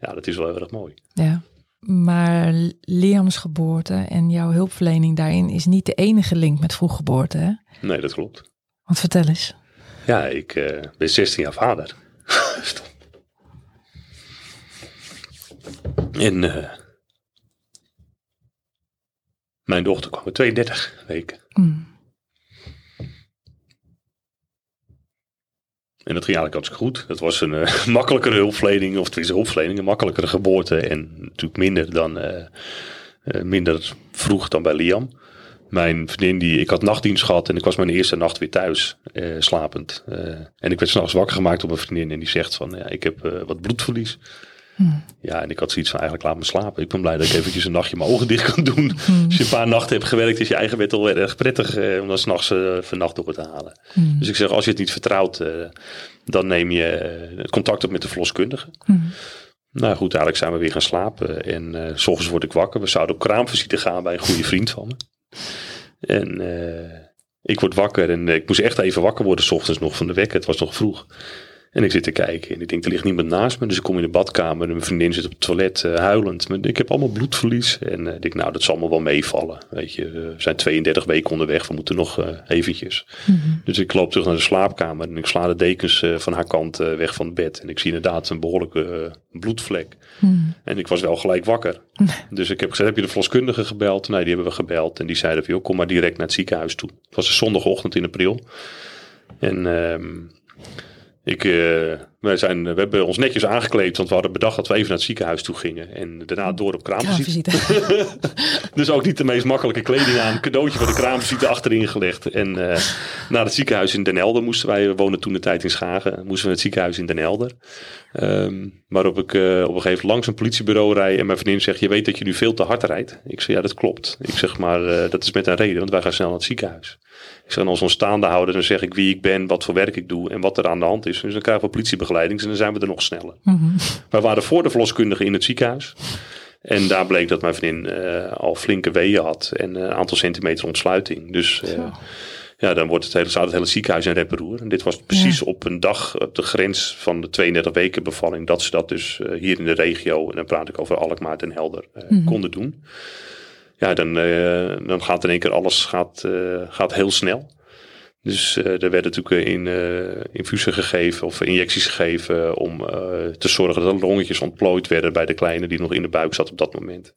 ja, dat is wel heel erg mooi. Ja. Maar Liams geboorte en jouw hulpverlening daarin is niet de enige link met vroeggeboorte, hè? Nee, dat klopt. Want vertel eens. Ja, ik ben 16 jaar vader. En uh, mijn dochter kwam met 32 weken. Mm. En dat ging eigenlijk hartstikke goed. Dat was een uh, makkelijkere hulpverlening, of het is hulpverlening, een makkelijkere geboorte. En natuurlijk minder dan uh, minder vroeg dan bij Liam. Mijn vriendin, die, ik had nachtdienst gehad en ik was mijn eerste nacht weer thuis, slapend. en ik werd s'nachts wakker gemaakt op mijn vriendin en die zegt van, ja, ik heb wat bloedverlies. Ja, en ik had zoiets van eigenlijk laat me slapen. Ik ben blij dat ik eventjes een nachtje mijn ogen dicht kan doen. Als je een paar nachten hebt gewerkt, is je eigen bed al erg prettig eh, om dan s'nachts uh, vannacht door te halen. Dus ik zeg, als je het niet vertrouwt, uh, dan neem je uh, contact op met de verloskundige. Nou goed, eigenlijk zijn we weer gaan slapen. En uh, s ochtends word ik wakker. We zouden op kraamvisite gaan bij een goede vriend van me. En ik word wakker en ik moest echt even wakker worden s ochtends nog van de wekker. Het was nog vroeg. En ik zit te kijken en ik denk, er ligt niemand naast me. Dus ik kom in de badkamer en mijn vriendin zit op het toilet uh, huilend. Maar ik heb allemaal bloedverlies. En uh, ik denk, nou, dat zal me wel meevallen. Weet je, we zijn 32 weken onderweg. We moeten nog uh, eventjes. Mm -hmm. Dus ik loop terug naar de slaapkamer en ik sla de dekens van haar kant weg van het bed. En ik zie inderdaad een behoorlijke bloedvlek. Mm. En ik was wel gelijk wakker. dus ik heb gezegd, heb je de verloskundige gebeld? Nee, die hebben we gebeld. En die zeiden van, joh, kom maar direct naar het ziekenhuis toe. Het was een zondagochtend in april. En... Ehm, ik, uh, wij, zijn, we hebben ons netjes aangekleed, want we hadden bedacht dat we even naar het ziekenhuis toe gingen. En daarna door op kraamvisite. dus ook niet de meest makkelijke kleding aan. Een cadeautje van de kraamvisite achterin gelegd. En uh, naar het ziekenhuis in Den Helder moesten wij, we woonden toen de tijd in Schagen, moesten we naar het ziekenhuis in Den Helder. Um, waarop ik uh, op een gegeven moment langs een politiebureau rijd en mijn vriendin zegt, je weet dat je nu veel te hard rijdt. Ik zeg, ja dat klopt. Ik zeg, maar dat is met een reden, want wij gaan snel naar het ziekenhuis. Ik zeg, als we ons staande houden, dan zeg ik wie ik ben, wat voor werk ik doe en wat er aan de hand is. Dus dan krijgen we politiebegeleiding en dan zijn we er nog sneller. Mm We waren voor de verloskundige in het ziekenhuis. En daar bleek dat mijn vriendin uh, al flinke weeën had en een aantal centimeter ontsluiting. Dus uh, ja, dan wordt het hele, staat het hele ziekenhuis in reperoer. En dit was precies op een dag op de grens van de 32 weken bevalling dat ze dat dus uh, hier in de regio, en dan praat ik over Alkmaar en Helder, mm -hmm. konden doen ja, dan, dan gaat in één keer alles gaat, gaat heel snel. Dus uh, er werden natuurlijk in, infusen gegeven of injecties gegeven om te zorgen dat de longetjes ontplooid werden bij de kleine die nog in de buik zat op dat moment.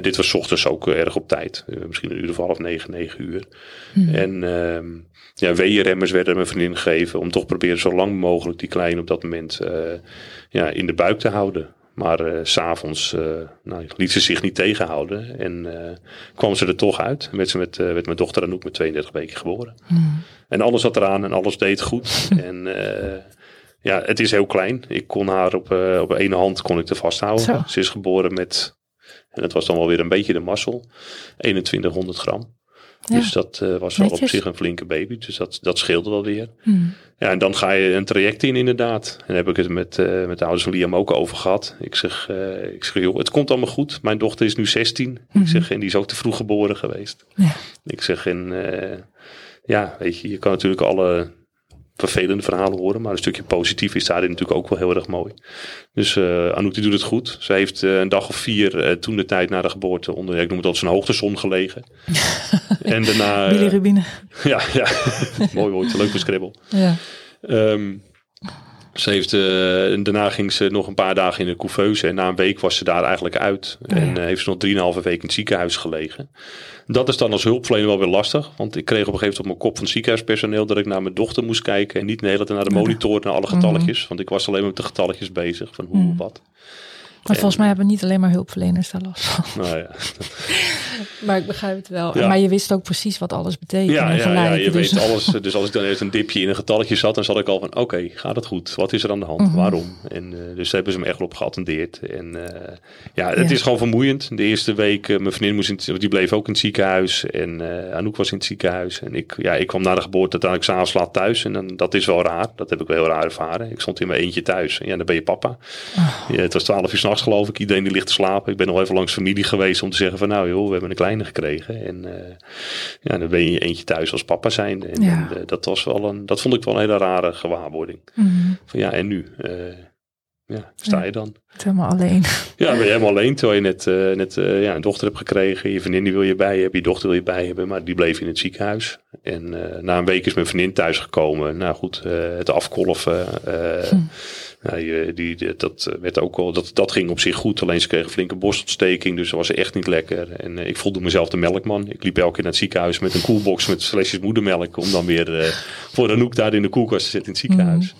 dit was ochtends ook erg op tijd, misschien een uur of half negen, negen uur. Hmm. En ehm, ja, weeënremmers werden mijn vriendin gegeven om toch proberen zo lang mogelijk die kleine op dat moment ja, in de buik te houden. Maar uh, s'avonds uh, nou, liet ze zich niet tegenhouden en uh, kwam ze er toch uit. Werd ze met, met mijn dochter dan ook met 32 weken geboren. Mm. En alles zat eraan en alles deed goed. en ja, het is heel klein. Ik kon haar op, op één hand kon ik te vasthouden. Zo. Ze is geboren met, en dat was dan wel weer een beetje de mazzel, 2100 gram. Dus dat uh, was wel op zich een flinke baby. Dus dat, dat scheelde wel weer. Hmm. Ja, en dan ga je een traject in inderdaad. En heb ik het met, uh, met de ouders van Liam ook over gehad. Ik zeg, uh, ik zeg joh, het komt allemaal goed. Mijn dochter is nu 16. Ik hmm. zeg, en die is ook te vroeg geboren geweest. Ja. Ik zeg, en ja, weet je, je kan natuurlijk alle vervelende verhalen horen. Maar een stukje positief is daarin natuurlijk ook wel heel erg mooi. Dus uh, Anouk die doet het goed. Ze heeft uh, een dag of vier uh, toen de tijd na de geboorte onder, ik noem het dat zijn hoogtezon gelegen. en daarna... Billy Rubine. Ja, ja. mooi woord, leuk beschribbel. Ja. Um, ze heeft, uh, daarna ging ze nog een paar dagen in de couveuse. En na een week was ze daar eigenlijk uit. Oh, en uh, heeft ze nog drieënhalve week in het ziekenhuis gelegen. Dat is dan als hulpverlener wel weer lastig. Want ik kreeg op een gegeven moment op mijn kop van het ziekenhuispersoneel dat ik naar mijn dochter moest kijken. En niet de hele tijd naar de monitor, naar alle getalletjes. Want ik was alleen maar met de getalletjes bezig. Van hoe, mm. wat. Maar volgens mij hebben niet alleen maar hulpverleners daar last van. Nou ja, Maar ik begrijp het wel. Ja. Maar je wist ook precies wat alles betekent. ja, en ja, gelijk. ja, je dus- weet alles. Dus als ik dan eerst een dipje in een getalletje zat, dan zat ik al van, oké, gaat het goed? Wat is er aan de hand? Mhm. Waarom? En eh, dus daar hebben ze me echt op geattendeerd. En eh, ja, het Ja. is gewoon vermoeiend. De eerste week, eh, mijn vriendin moest in, het- die bleef ook in het ziekenhuis. En eh Anouk was in het ziekenhuis. En ik, ja, ik kwam na de geboorte uiteindelijk s'avonds laat thuis. En dan, dat is wel raar. Dat heb ik wel heel raar ervaren. Ik stond in mijn eentje thuis. En ja, dan ben je papa. Oh. Ja, het was twaalf uur s'nachts geloof ik. Iedereen die ligt te slapen. Ik ben nog even langs familie geweest om te zeggen van nou joh, we hebben een kleine gekregen. En eh, ja, dan ben je eentje thuis als papa zijnde. En, Ja. en, eh, dat was wel een, dat vond ik wel een hele rare gewaarwording. Mhm. Van ja, en nu? Eh, ja, sta Ja. je dan? Helemaal alleen. Ja, ben je helemaal alleen terwijl je net, net ja, een dochter hebt gekregen. Je vriendin die wil je bij hebben, je dochter wil je bij hebben. Maar die bleef in het ziekenhuis. En na een week is mijn vriendin thuisgekomen. Nou goed, het afkolven. Hm. Je- die, dat, eh, werd ook dat, dat ging op zich goed. Alleen ze kreeg een flinke borstontsteking. Dus dat was echt niet lekker. En eh, ik voelde mezelf de melkman. Ik liep elke keer naar het ziekenhuis met een koelbox met flesjes moedermelk. Om dan weer eh, voor Anouk daar in de koelkast te zetten in het ziekenhuis.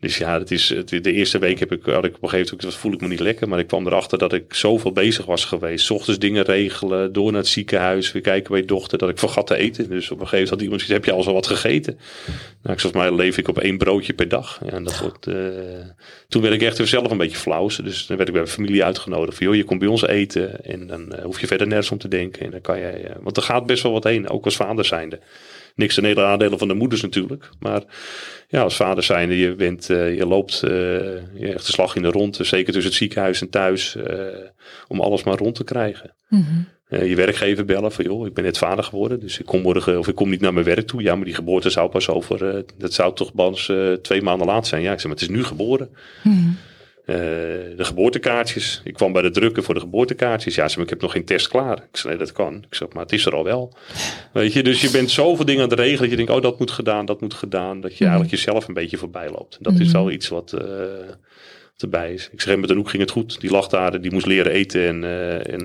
Dus ja, het is, het, de eerste week heb ik, had ik op een gegeven moment voel ik me niet lekker. Maar ik kwam erachter dat ik zoveel bezig was geweest. 's ochtends dingen regelen, door naar het ziekenhuis, weer kijken bij je dochter. Dat ik vergat te eten. Dus op een gegeven moment had iemand gezegd, heb je al zo wat gegeten? Nou, ik, volgens mij leef ik op één broodje per dag. Ja, en dat wordt, eh, toen werd ik echt weer zelf een beetje flauw. Dus dan werd ik bij mijn familie uitgenodigd. Van, joh, je komt bij ons eten. En dan eh, hoef je verder nergens om te denken. En dan kan jij, eh, want er gaat best wel wat heen, ook als vader zijnde. Niks ten nadelen van de moeders natuurlijk. Maar ja, als vader zijnde, je, bent, eh, je loopt eh, je echt de slag in de rond. Zeker tussen het ziekenhuis en thuis. eh, om alles maar rond te krijgen. Mhm. Je werkgever bellen van joh, ik ben net vader geworden. Dus ik kom morgen, of ik kom niet naar mijn werk toe. Ja, maar die geboorte zou pas over, dat zou toch eh, twee maanden laat zijn. Ja, ik zeg, maar het is nu geboren. Mhm. Eh, de geboortekaartjes. Ik kwam bij de drukker voor de geboortekaartjes. Ja, ze ik heb nog geen test klaar. Ik zei, nee, dat kan. Ik zeg, maar het is er al wel. Weet je, dus je bent zoveel dingen aan het regelen. Dat je denkt, oh, dat moet gedaan, dat moet gedaan. Dat je Mhm. eigenlijk jezelf een beetje voorbij loopt. Dat is Mhm. wel iets wat eh, wat erbij is. Ik zeg, met Anouk ging het goed. Die lag daar, die moest leren eten. En, eh, en,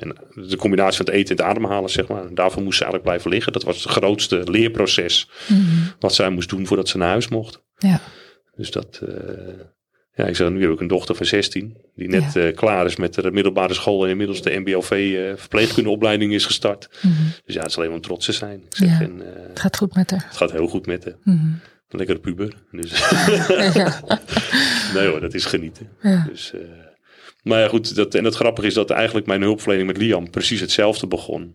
en de combinatie van het eten en het ademhalen, zeg maar. En daarvoor moest ze eigenlijk blijven liggen. Dat was het grootste leerproces Mhm. wat zij moest doen voordat ze naar huis mocht. Ja. Dus dat, eh, ja, ik zeg, nu heb ik een dochter van 16, die net eh, klaar is met de middelbare school en inmiddels de MBOV eh verpleegkundeopleiding is gestart. Mhm. Dus ja, het is alleen maar om trots te zijn. Ik zeg, Ja. en, eh, Het gaat goed met haar. het gaat heel goed met de Mhm. lekkere puber. Dus ja. nee hoor, dat is genieten. Dus, maar ja, goed, dat, en het grappige is dat eigenlijk mijn hulpverlening met Liam precies hetzelfde begon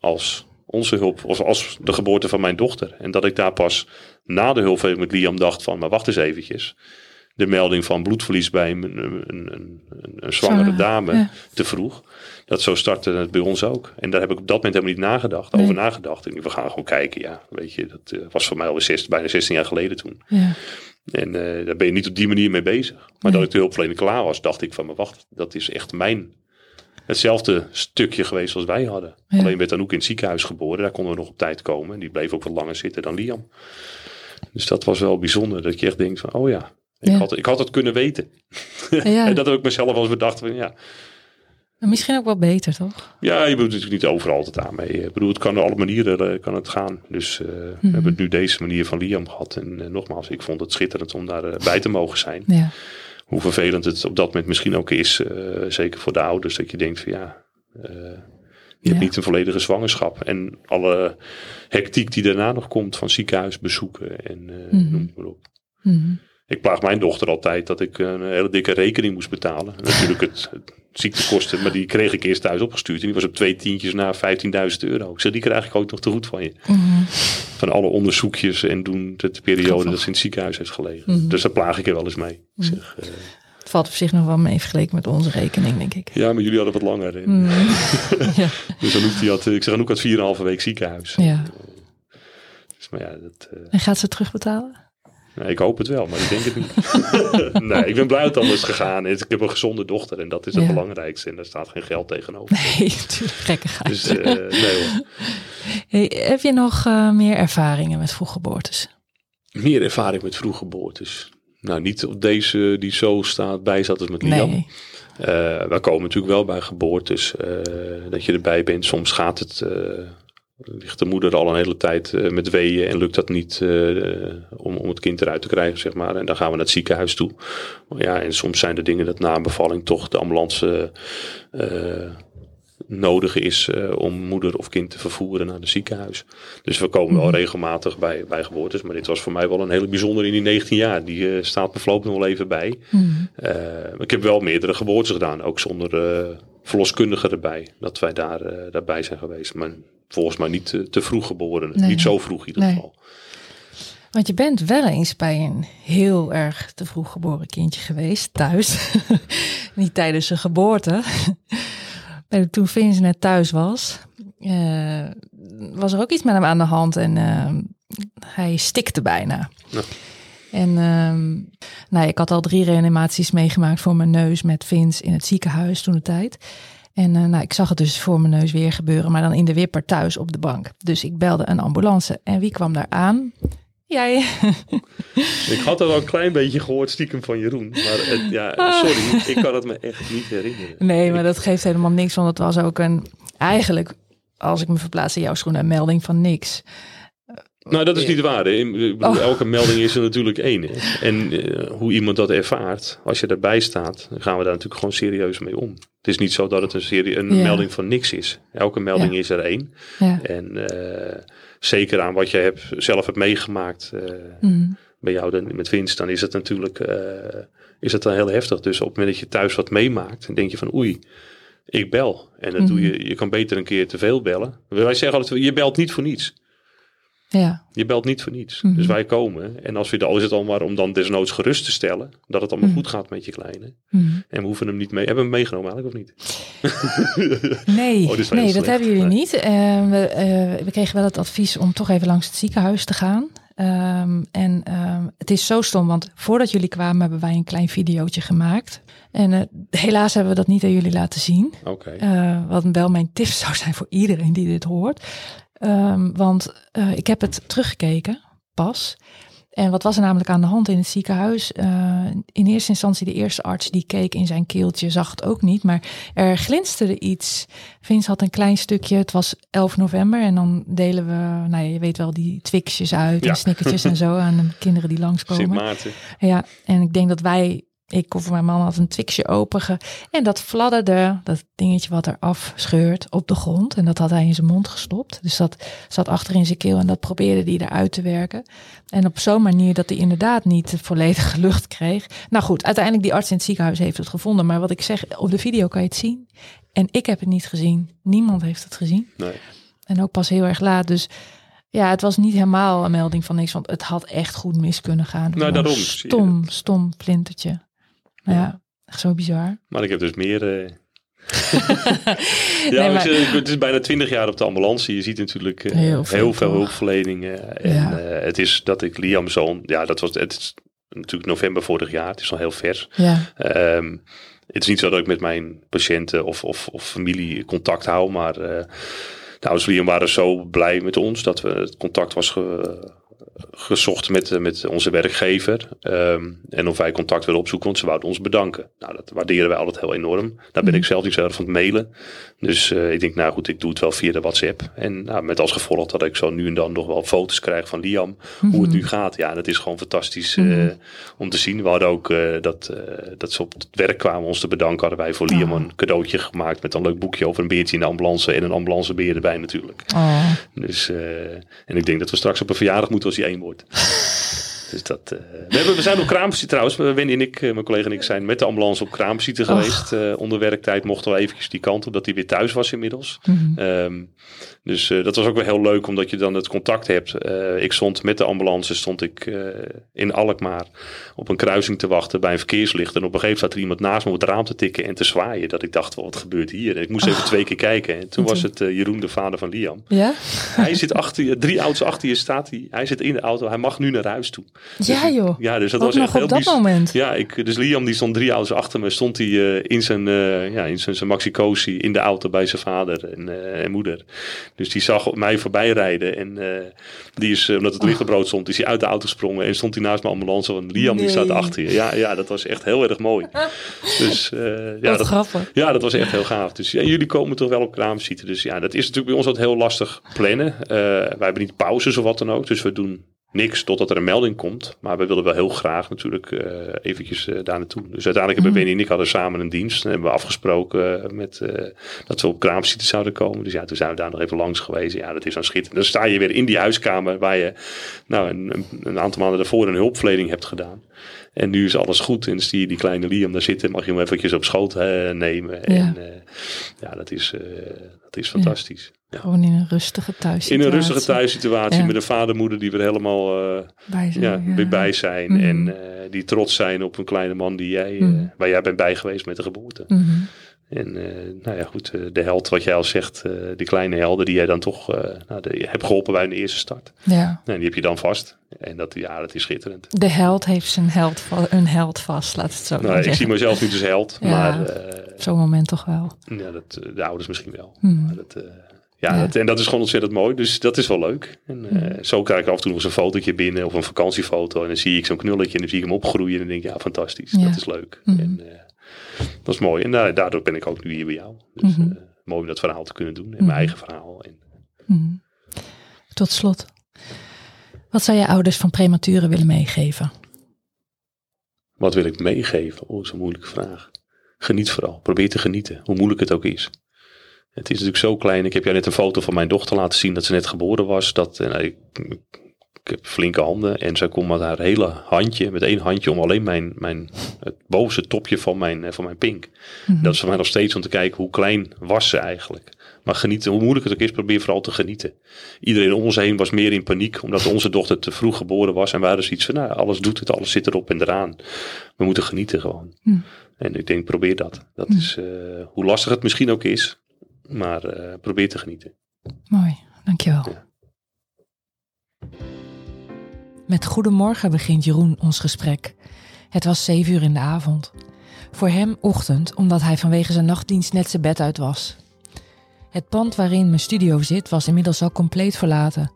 als onze hulp, of als de geboorte van mijn dochter. En dat ik daar pas na de hulpverlening met Liam dacht van, maar wacht eens eventjes. De melding van bloedverlies bij een, een, een, zwangere dame ja. te vroeg. Dat zo startte het bij ons ook. En daar heb ik op dat moment helemaal niet nagedacht, Nee. over nagedacht. En we gaan gewoon kijken, ja, weet je, dat eh, was voor mij alweer 16, bijna 16 jaar geleden toen. Ja. En eh, daar ben je niet op die manier mee bezig. Maar Nee. dat ik de hulpverlening klaar was, dacht ik van, maar wacht, dat is echt mijn... Hetzelfde stukje geweest als wij hadden. Ja. Alleen werd dan ook in het ziekenhuis geboren. Daar konden we nog op tijd komen. En die bleef ook wat langer zitten dan Liam. Dus dat was wel bijzonder. Dat je echt denkt van, oh ja, ik, Ja. Had, ik had het kunnen weten. Ja. en dat heb ik mezelf als bedacht van, ja, Maar Misschien ook wel beter, toch? ja, je moet natuurlijk niet overal altijd aan mee. Ik bedoel, het kan op alle manieren eh, kan het gaan. Dus eh, we Mhm. hebben het nu deze manier van Liam gehad. En eh, nogmaals, ik vond het schitterend om daarbij bij te mogen zijn. Ja. hoe vervelend het op dat moment misschien ook is. zeker voor de ouders. Dat je denkt van ja, je Ja. hebt niet een volledige zwangerschap. En alle hectiek die daarna nog komt van ziekenhuisbezoeken en Mhm. noem het maar op. Mhm. Ik plaag mijn dochter altijd dat ik een hele dikke rekening moest betalen. Natuurlijk het, het ziektekosten, maar die kreeg ik eerst thuis opgestuurd. En die was op twee tientjes na 15.000 euro. Ik zeg, die krijg ik ook nog te goed van je. Mhm. Van alle onderzoekjes en doen de, de periode Grappig. dat ze in het ziekenhuis heeft gelegen. Mhm. Dus daar plaag ik er wel eens mee. Mhm. zeg, eh, Het valt op zich nog wel mee vergeleken met onze rekening, denk ik. ja, maar jullie hadden wat langer. Mhm. ja. Dus Anouk, die had, ik zeg Anouk had 4,5 week ziekenhuis. ja. Dus, maar ja, dat, eh, En gaat ze terugbetalen? Nou, ik hoop het wel, maar ik denk het niet. nee, ik ben blij dat het anders gegaan is. Ik heb een gezonde dochter en dat is het Ja. belangrijkste. En daar staat geen geld tegenover. Nee, natuurlijk gekkigheid. Dus eh, nee hoor. Hey, heb je nog eh, meer ervaringen met vroeggeboortes? Meer ervaring met vroeggeboortes. Nou, niet op deze die zo staat, bij zat als met Liam. Nee. Eh, wij komen natuurlijk wel bij geboortes. dat je erbij bent. Soms gaat het ligt de moeder al een hele tijd uh, met weeën en lukt dat niet uh, om, om het kind eruit te krijgen, zeg maar. En dan gaan we naar het ziekenhuis toe. Ja, en soms zijn er dingen dat na een bevalling toch de ambulance uh, nodig is om moeder of kind te vervoeren naar het ziekenhuis. Dus we komen wel mhm. regelmatig bij, bij geboortes. Maar dit was voor mij wel een hele bijzondere in die 19 jaar. Die staat me voorlopig nog wel even bij. Mm. ik heb wel meerdere geboortes gedaan, ook zonder verloskundige erbij. Dat wij daar, daarbij zijn geweest. Maar volgens mij niet te, te vroeg geboren. Niet zo vroeg in ieder geval. Want je bent wel eens bij een heel erg te vroeg geboren kindje geweest, thuis. niet tijdens zijn geboorte. Toen Vince net thuis was, uh, was er ook iets met hem aan de hand en uh, hij stikte bijna. Ja. En uh, nou, ik had al drie reanimaties meegemaakt voor mijn neus met Vince in het ziekenhuis toen de tijd. En uh, nou, ik zag het dus voor mijn neus weer gebeuren, maar dan in de wipper thuis op de bank. Dus ik belde een ambulance. En wie kwam daar aan? Jij. ik had al een klein beetje gehoord stiekem van Jeroen. Maar het, ja, sorry, ik kan het me echt niet herinneren. Nee, maar dat geeft helemaal niks. Want het was ook een, eigenlijk, als ik me verplaats in jouw schoenen, een melding van niks. Nou, dat is niet waar. Bedoel, oh. Elke melding is er natuurlijk één. En uh, hoe iemand dat ervaart, als je erbij staat, dan gaan we daar natuurlijk gewoon serieus mee om. Het is niet zo dat het een, serie, een melding van niks is. Elke melding is er één. Ja. En uh, zeker aan wat je hebt, zelf hebt meegemaakt uh, mm. bij jou dan, met Vince, dan is het natuurlijk is het dan heel heftig. Dus op het moment dat je thuis wat meemaakt, dan denk je van oei, ik bel. En dan doe mhm. je, je kan beter een keer te veel bellen. Wij zeggen altijd, je belt niet voor niets. Ja. Je belt niet voor niets. Mhm. Dus wij komen. En als we al is het al maar om dan desnoods gerust te stellen. Dat het allemaal mhm. goed gaat met je kleine. Mhm. En we hoeven hem niet mee. Hebben we hem meegenomen eigenlijk of niet? nee, oh, nee dat hebben jullie niet. Uh, we, uh, we, kregen wel het advies om toch even langs het ziekenhuis te gaan. Um, en um, het is zo stom, want voordat jullie kwamen hebben wij een klein videootje gemaakt. En uh, helaas hebben we dat niet aan jullie laten zien. Oké. Okay. wat wel mijn tip zou zijn voor iedereen die dit hoort. Um, want uh, ik heb het teruggekeken, pas. En wat was er namelijk aan de hand in het ziekenhuis? Uh, in eerste instantie de eerste arts die keek in zijn keeltje, zag het ook niet. Maar er glinsterde iets. Vince had een klein stukje, het was 11 november. En dan delen we, nou ja, je weet wel, die twixjes uit ja. en snickertjes en zo aan de kinderen die langskomen. Sint Maarten. Ja, en ik denk dat wij ik of mijn man had een twixje open en dat fladderde, dat dingetje wat er afscheurt, op de grond. En dat had hij in zijn mond gestopt. Dus dat zat achter in zijn keel en dat probeerde hij eruit te werken. En op zo'n manier dat hij inderdaad niet volledige lucht kreeg. Nou goed, uiteindelijk die arts in het ziekenhuis heeft het gevonden. Maar wat ik zeg, op de video kan je het zien. En ik heb het niet gezien. Niemand heeft het gezien. Nee. En ook pas heel erg laat. Dus ja, het was niet helemaal een melding van niks, want het had echt goed mis kunnen gaan. Nou, daarom. Stom, stom plintertje. Ja, echt zo bizar. Maar ik heb dus meer... Uh... ja, het is bijna twintig jaar op de ambulance. Je ziet natuurlijk uh, heel, veel, heel veel hulpverleningen. En ja. uh, het is dat ik Liam zoon... Ja, dat was... Het is natuurlijk november vorig jaar. Het is al heel vers. Ja. Um, het is niet zo dat ik met mijn patiënten of, of, of familie contact hou. Maar nou, Liam waren zo blij met ons dat we het contact was ge, gezocht met, met onze werkgever. Um, en of wij contact willen opzoeken, want ze wouden ons bedanken. Nou, dat waarderen wij altijd heel enorm. Daar ben ik mhm. zelf niet zo erg van het mailen. Dus uh, ik denk, nou goed, ik doe het wel via de WhatsApp. En nou, met als gevolg dat ik zo nu en dan nog wel foto's krijg van Liam. Hoe het mhm. nu gaat. Ja, dat is gewoon fantastisch uh, om te zien. We hadden ook uh, dat, dat ze op het werk kwamen ons te bedanken. Hadden wij voor Liam oh. een cadeautje gemaakt met een leuk boekje over een beertje in de ambulance. En een ambulancebeer erbij natuurlijk. Oh. Dus, en ik denk dat we straks op een verjaardag moeten als hij één wordt. Dus dat, uh, we, hebben, we zijn op kraamvisite trouwens. Wendy en ik, eh, mijn collega en ik, zijn met de ambulance op kraamvisite geweest. Uh, onder werktijd mochten we eventjes die kant op, dat hij weer thuis was inmiddels. Mm um, dus uh, dat was ook wel heel leuk, omdat je dan het contact hebt. Uh, ik stond met de ambulance, stond ik uh, in Alkmaar op een kruising te wachten bij een verkeerslicht. En op een gegeven moment zat er iemand naast me op het raam te tikken en te zwaaien. Dat ik dacht, wat gebeurt hier? En ik moest even oh. twee keer kijken. En toen was het Jeroen, de vader van Liam. Ja? hij zit achter je, drie auto's achter je staat hij. Hij zit in de auto, hij mag nu naar huis toe. Ja joh, Ja, dus dat ook was nog echt heel op dat bijz- moment. Ja, ik, dus Liam die stond drie auto's achter me. Stond hij eh, in zijn, eh, ja, in zijn, zijn Maxi in de auto bij zijn vader en, eh, en moeder. Dus die zag mij voorbij rijden. En eh, die is, eh, omdat het lichtbrood stond, is hij uit de auto gesprongen. En stond hij naast mijn ambulance. Want Liam die staat achter je. Ja, ja, dat was echt heel erg mooi. Dus eh, ja, dat, grappig. ja, dat was echt heel gaaf. Dus ja, jullie komen toch wel op kraamzitten. Dus ja, dat is natuurlijk bij ons altijd heel lastig plannen. Wij hebben niet pauzes of wat dan ook. Dus we doen niks totdat er een melding komt. Maar we willen wel heel graag natuurlijk eh, eventjes eh, daar naartoe. Dus uiteindelijk hebben Benny en ik hadden samen een dienst. En hebben we afgesproken eh, met, dat we op kraamzitten zouden komen. Dus ja, toen zijn we daar nog even langs geweest. Ja, dat is dan schitterend. Dan sta je weer in die huiskamer waar je nou, een, een- aantal maanden daarvoor een hulpverlening hebt gedaan. En nu is alles goed. En zie je die kleine Liam daar zitten. Mag je hem eventjes op schoot nemen. En ja, dat is, dat is fantastisch. Ja. Gewoon in een rustige In thuissituatie. een rustige thuissituatie Ja. met een vader en moeder die weer helemaal eh, Bij zijn, ja, ja. weer bij zijn. Mhm. En eh, die trots zijn op een kleine man die jij, eh, Mhm. waar jij bent bij geweest met de geboorte. Mhm. En nou ja, goed, de held wat jij al zegt, die kleine helden die jij dan toch nou, de, hebt geholpen bij de eerste start. Ja. Nou, die heb je dan vast. En dat, ja, dat is schitterend. De held heeft zijn held, een held vast, laat het zo Nou, ik zeggen. zie mezelf niet als held, maar Op zo'n moment toch wel. ja, dat, de ouders misschien wel. Maar dat, ja, Ja. Dat, en dat is gewoon ontzettend mooi. Dus dat is wel leuk. En eh, Mhm. zo krijg ik af en toe nog eens een fotootje binnen of een vakantiefoto. En dan zie ik zo'n knulletje en dan zie ik hem opgroeien. En dan denk ik, ja, fantastisch. Ja. Dat is leuk. Mhm. En eh, dat is mooi. En da- daardoor ben ik ook nu hier bij jou. Dus eh, mooi om dat verhaal te kunnen doen. En mijn eigen verhaal. En. Tot slot. Wat zou je ouders van prematuren willen meegeven? wat wil ik meegeven? Oh, dat is een moeilijke vraag. Geniet vooral. Probeer te genieten. Hoe moeilijk het ook is. Het is natuurlijk zo klein. Ik heb jou net een foto van mijn dochter laten zien dat ze net geboren was. Dat, eh, nou, ik, ik heb flinke handen. En zij komt met haar hele handje, met één handje om alleen mijn, mijn, het bovenste topje van mijn, eh, van mijn pink. Mhm. Dat is voor mij nog steeds om te kijken hoe klein was ze eigenlijk. Maar genieten, hoe moeilijk het ook is, probeer vooral te genieten. Iedereen om ons heen was meer in paniek, omdat onze dochter te vroeg geboren was. En we hadden zoiets van, nou, alles doet het, alles zit erop en eraan. We moeten genieten gewoon. Hmm. En ik denk, probeer dat. Dat Hmm. is, eh, hoe lastig het misschien ook is, maar eh, probeer te genieten. Mooi, dankjewel. Ja. Met Goedemorgen begint Jeroen ons gesprek. Het was zeven uur in de avond. Voor hem ochtend, omdat hij vanwege zijn nachtdienst net zijn bed uit was. Het pand waarin mijn studio zit was inmiddels al compleet verlaten.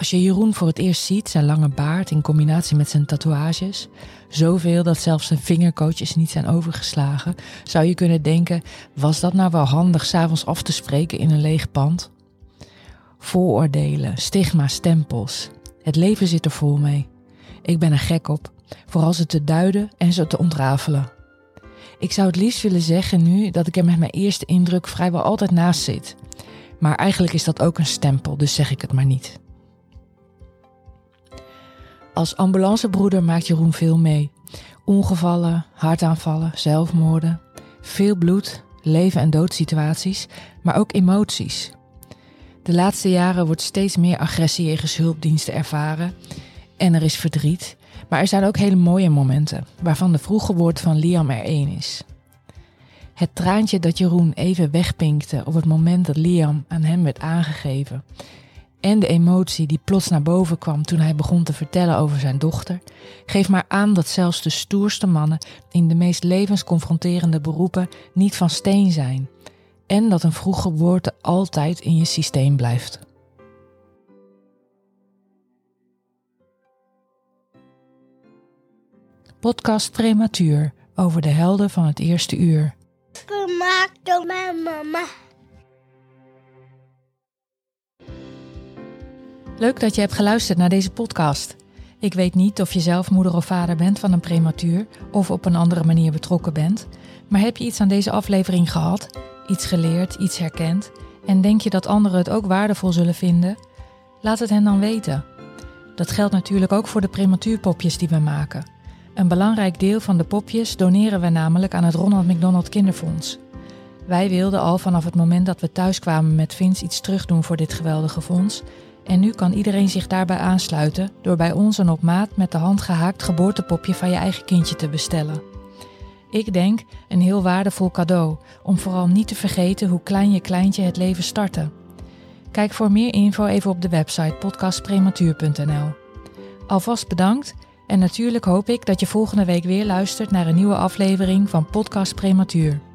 Als je Jeroen voor het eerst ziet, zijn lange baard in combinatie met zijn tatoeages, zoveel dat zelfs zijn vingerkootjes niet zijn overgeslagen, zou je kunnen denken: was dat nou wel handig s'avonds af te spreken in een leeg pand? Vooroordelen, stigma, stempels. Het leven zit er vol mee. Ik ben er gek op, vooral ze te duiden en ze te ontrafelen. Ik zou het liefst willen zeggen nu dat ik er met mijn eerste indruk vrijwel altijd naast zit. Maar eigenlijk is dat ook een stempel, dus zeg ik het maar niet. Als ambulancebroeder maakt Jeroen veel mee. Ongevallen, hartaanvallen, zelfmoorden. Veel bloed, leven- en doodsituaties, maar ook emoties. De laatste jaren wordt steeds meer agressie jegens hulpdiensten ervaren. En er is verdriet. Maar er zijn ook hele mooie momenten, waarvan de vroege geboorte van Liam er één is. Het traantje dat Jeroen even wegpinkte op het moment dat Liam aan hem werd aangegeven. En de emotie die plots naar boven kwam toen hij begon te vertellen over zijn dochter, geeft maar aan dat zelfs de stoerste mannen in de meest levensconfronterende beroepen niet van steen zijn. En dat een vroege geboorte altijd in je systeem blijft. Podcast Prematuur over de helden van het eerste uur. Gemaakt door mijn mama. Leuk dat je hebt geluisterd naar deze podcast. Ik weet niet of je zelf moeder of vader bent van een prematuur of op een andere manier betrokken bent, maar heb je iets aan deze aflevering gehad, iets geleerd, iets herkend en denk je dat anderen het ook waardevol zullen vinden? Laat het hen dan weten. Dat geldt natuurlijk ook voor de prematuurpopjes die we maken. Een belangrijk deel van de popjes doneren we namelijk aan het Ronald McDonald Kinderfonds. Wij wilden al vanaf het moment dat we thuis kwamen met Vince iets terugdoen voor dit geweldige fonds. En nu kan iedereen zich daarbij aansluiten door bij ons een op maat met de hand gehaakt geboortepopje van je eigen kindje te bestellen. Ik denk een heel waardevol cadeau om vooral niet te vergeten hoe klein je kleintje het leven startte. Kijk voor meer info even op de website podcastprematuur.nl. Alvast bedankt en natuurlijk hoop ik dat je volgende week weer luistert naar een nieuwe aflevering van Podcast Prematuur.